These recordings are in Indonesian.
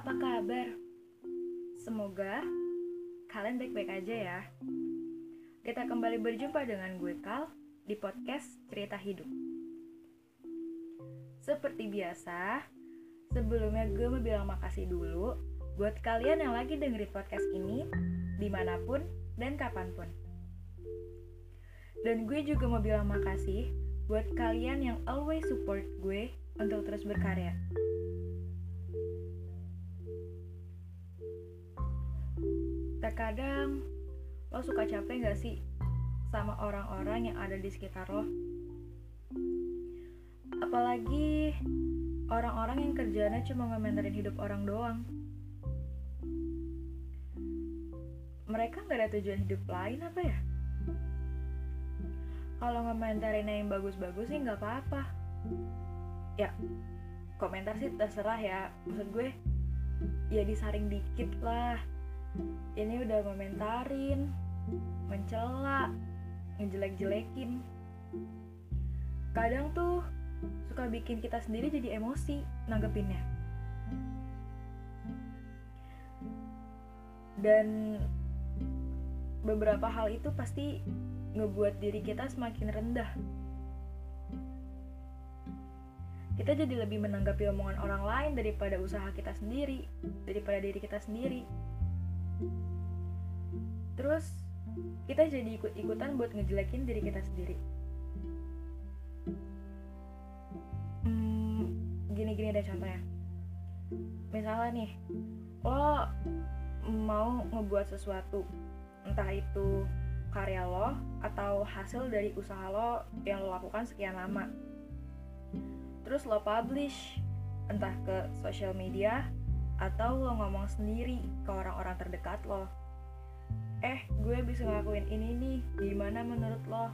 Apa kabar? Semoga kalian baik-baik aja ya. Kita kembali berjumpa dengan gue Kal di podcast Cerita Hidup. Seperti biasa, sebelumnya gue mau bilang makasih dulu buat kalian yang lagi dengerin podcast ini di mana pun dan kapan pun. Dan gue juga mau bilang makasih buat kalian yang always support gue untuk terus berkarya. Terkadang lo suka capek gak sih sama orang-orang yang ada di sekitar lo? Apalagi orang-orang yang kerjanya cuma ngomentarin hidup orang doang. Mereka gak ada tujuan hidup lain apa ya? Kalau ngomentarin yang bagus-bagus sih nggak apa-apa. Ya, komentar sih terserah ya. Maksud gue, ya disaring dikit lah ini udah komentarin mencela ngejelek-jelekin. Kadang tuh suka bikin kita sendiri jadi emosi nanggepinnya. Dan beberapa hal itu pasti ngebuat diri kita semakin rendah. Kita jadi lebih menanggapi omongan orang lain daripada usaha kita sendiri daripada diri kita sendiri terus kita jadi ikut-ikutan buat ngejelekin diri kita sendiri. Hmm, gini-gini deh contohnya. Misalnya nih lo mau ngebuat sesuatu entah itu karya lo atau hasil dari usaha lo yang lo lakukan sekian lama. Terus lo publish entah ke social media atau lo ngomong sendiri ke orang-orang terdekat lo. Eh gue bisa ngelakuin ini nih gimana menurut lo?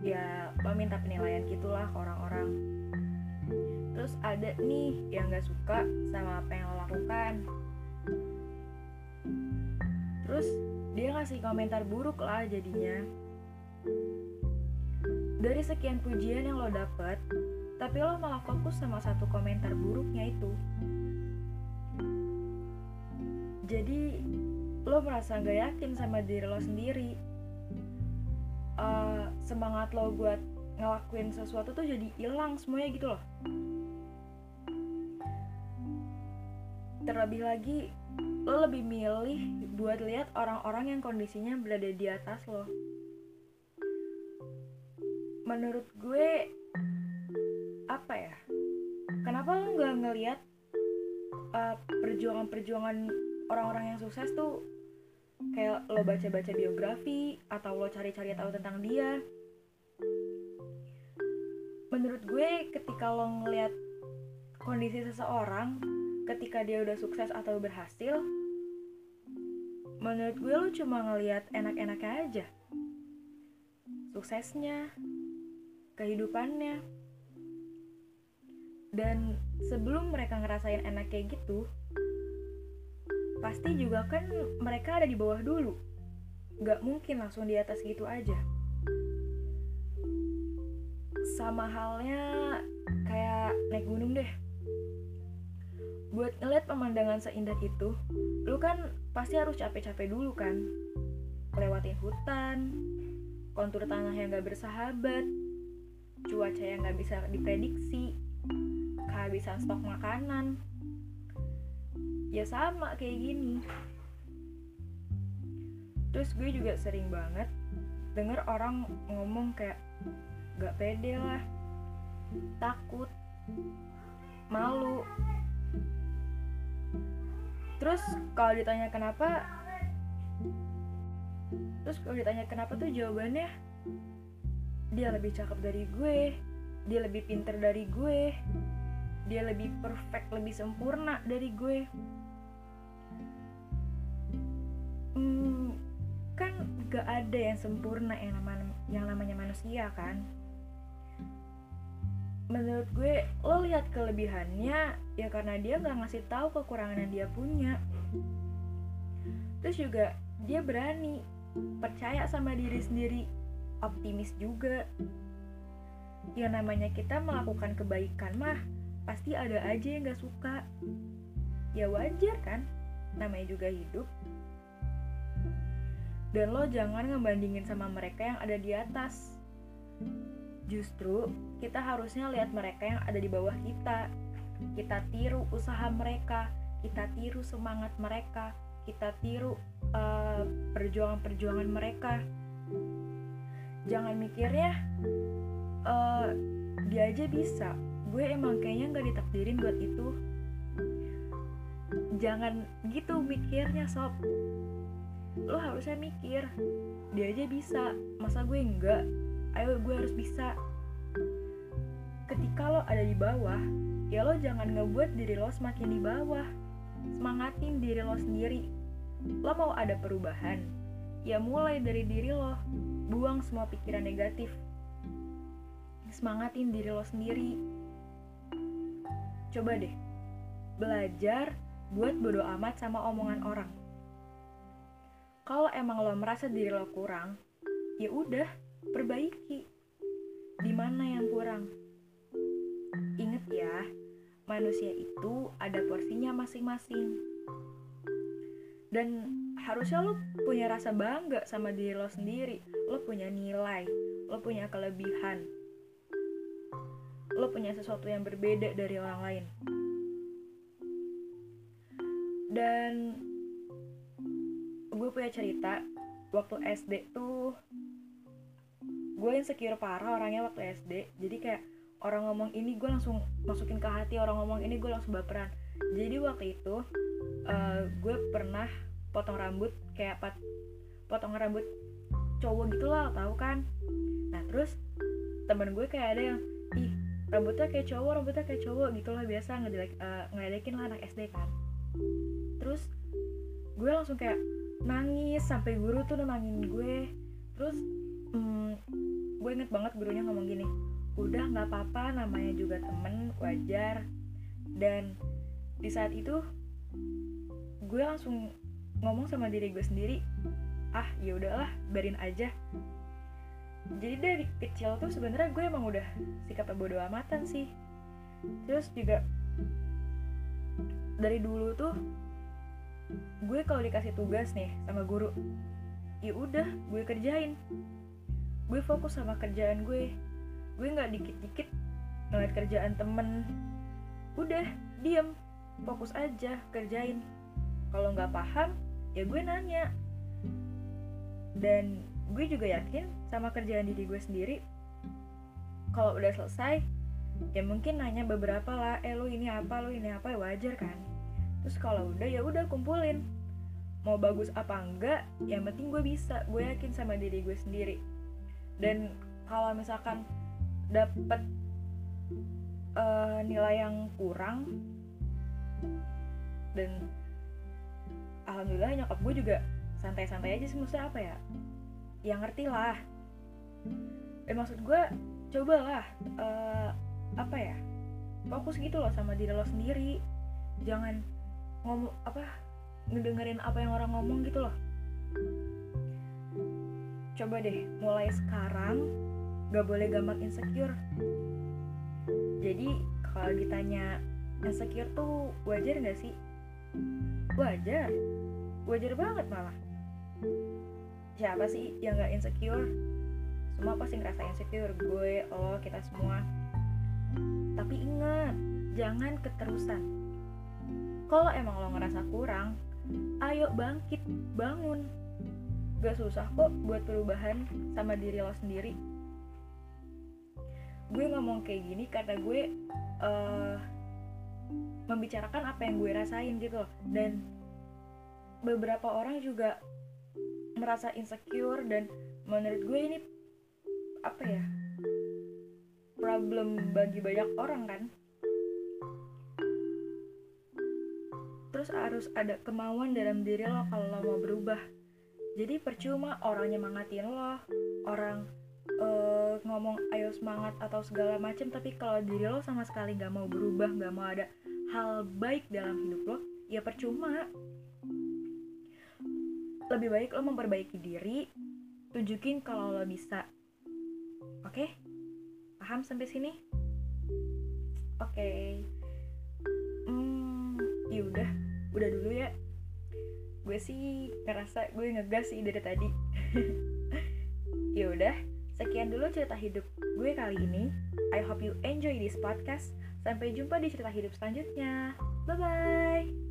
Ya lo minta penilaian gitulah ke orang-orang. Terus ada nih yang gak suka sama apa yang lo lakukan. Terus dia ngasih komentar buruk lah jadinya. Dari sekian pujian yang lo dapet tapi lo malah fokus sama satu komentar buruknya itu jadi lo merasa gak yakin sama diri lo sendiri. Uh, semangat lo buat ngelakuin sesuatu tuh jadi hilang semuanya gitu loh. Terlebih lagi lo lebih milih buat lihat orang-orang yang kondisinya berada di atas lo. Menurut gue apa ya? Kenapa lo nggak ngelihat uh, perjuangan-perjuangan orang-orang yang sukses tuh kayak lo baca-baca biografi atau lo cari-cari tahu tentang dia. Menurut gue ketika lo ngeliat kondisi seseorang ketika dia udah sukses atau berhasil menurut gue lo cuma ngeliat enak-enaknya aja. Suksesnya kehidupannya. Dan sebelum mereka ngerasain enak kayak gitu pasti juga kan mereka ada di bawah dulu. Gak mungkin langsung di atas gitu aja. Sama halnya kayak naik gunung deh. Buat ngeliat pemandangan seindah itu lu kan pasti harus capek-capek dulu kan. Lewatin hutan kontur tanah yang gak bersahabat cuaca yang gak bisa diprediksi kehabisan stok makanan ya sama kayak gini. Terus gue juga sering banget denger orang ngomong kayak gak pede lah takut malu. Terus kalau ditanya kenapa terus kalau ditanya kenapa tuh jawabannya dia lebih cakep dari gue dia lebih pinter dari gue dia lebih perfect lebih sempurna dari gue gak ada yang sempurna yang namanya yang namanya manusia kan? Menurut gue lo lihat kelebihannya ya karena dia nggak ngasih tahu kekurangan yang dia punya. Terus juga dia berani percaya sama diri sendiri optimis juga. Yang namanya kita melakukan kebaikan mah pasti ada aja yang gak suka. Ya wajar kan? Namanya juga hidup dan lo jangan ngebandingin sama mereka yang ada di atas. Justru kita harusnya lihat mereka yang ada di bawah kita. Kita tiru usaha mereka kita tiru semangat mereka kita tiru uh, perjuangan-perjuangan mereka. Jangan mikirnya uh, dia aja bisa. Gue emang kayaknya nggak ditakdirin buat itu. Jangan gitu mikirnya sob lo harusnya mikir dia aja bisa masa gue enggak? Ayo gue harus bisa. Ketika lo ada di bawah ya lo jangan ngebuat diri lo semakin di bawah. Semangatin diri lo sendiri. Lo mau ada perubahan ya mulai dari diri lo. Buang semua pikiran negatif. Semangatin diri lo sendiri. Coba deh belajar buat bodo amat sama omongan orang kalau emang lo merasa diri lo kurang ya udah perbaiki. Di mana yang kurang? Inget ya manusia itu ada porsinya masing-masing. Dan harusnya lo punya rasa bangga sama diri lo sendiri. Lo punya nilai lo punya kelebihan. Lo punya sesuatu yang berbeda dari orang lain. Dan gue punya cerita. Waktu SD tuh gue insecure parah orangnya waktu SD jadi kayak orang ngomong ini gue langsung masukin ke hati orang ngomong ini gue langsung baperan. Jadi waktu itu uh, gue pernah potong rambut kayak pat potong rambut cowok gitu lah tahu kan? Nah terus temen gue kayak ada yang ih rambutnya kayak cowok rambutnya kayak cowok gitu lah biasa ngedelek uh, ngeledekin lah anak SD kan gue langsung kayak nangis sampai guru tuh nangin gue. Terus hmm, gue inget banget gurunya ngomong gini udah nggak apa-apa namanya juga temen wajar. Dan di saat itu gue langsung ngomong sama diri gue sendiri ah ya udahlah biarin aja. Jadi dari kecil tuh sebenarnya gue emang udah sikapnya bodo amatan sih. Terus juga dari dulu tuh gue kalau dikasih tugas nih sama guru ya udah gue kerjain. Gue fokus sama kerjaan gue. Gue nggak dikit-dikit ngeliat kerjaan temen. Udah diem. Fokus aja kerjain. Kalau nggak paham ya gue nanya. Dan gue juga yakin sama kerjaan diri gue sendiri. Kalau udah selesai ya mungkin nanya beberapa lah eh lo ini apa? Lo ini apa? Ya wajar kan terus kalau udah ya udah kumpulin. Mau bagus apa enggak yang penting gue bisa. Gue yakin sama diri gue sendiri. Dan kalau misalkan dapet uh, nilai yang kurang dan alhamdulillah nyokap gue juga santai-santai aja sih. Maksudnya apa ya? Yang ngerti lah. Eh maksud gue cobalah uh, apa ya? Fokus gitu loh sama diri lo sendiri. Jangan ngomong apa ngedengerin apa yang orang ngomong gitu loh. Coba deh mulai sekarang gak boleh gampang insecure. Jadi kalau ditanya insecure tuh wajar gak sih? Wajar. Wajar banget malah. Siapa sih yang gak insecure? Semua pasti ngerasa insecure. Gue lo kita semua. Tapi ingat jangan keterusan kalau emang lo ngerasa kurang ayo bangkit bangun. Gak susah kok buat perubahan sama diri lo sendiri. Gue ngomong kayak gini karena gue uh, membicarakan apa yang gue rasain gitu. Loh dan beberapa orang juga merasa insecure dan menurut gue ini apa ya problem bagi banyak orang kan terus harus ada kemauan dalam diri lo kalau lo mau berubah. Jadi percuma orang nyemangatin lo orang uh, ngomong ayo semangat atau segala macam tapi kalau diri lo sama sekali nggak mau berubah nggak mau ada hal baik dalam hidup lo ya percuma. Lebih baik lo memperbaiki diri tunjukin kalau lo bisa. Oke? Okay? paham sampai sini? Oke. Okay. hmm, yaudah udah dulu ya. Gue sih ngerasa gue ngegas sih dari tadi. Ya udah sekian dulu cerita hidup gue kali ini. I hope you enjoy this podcast. Sampai jumpa di cerita hidup selanjutnya. Bye bye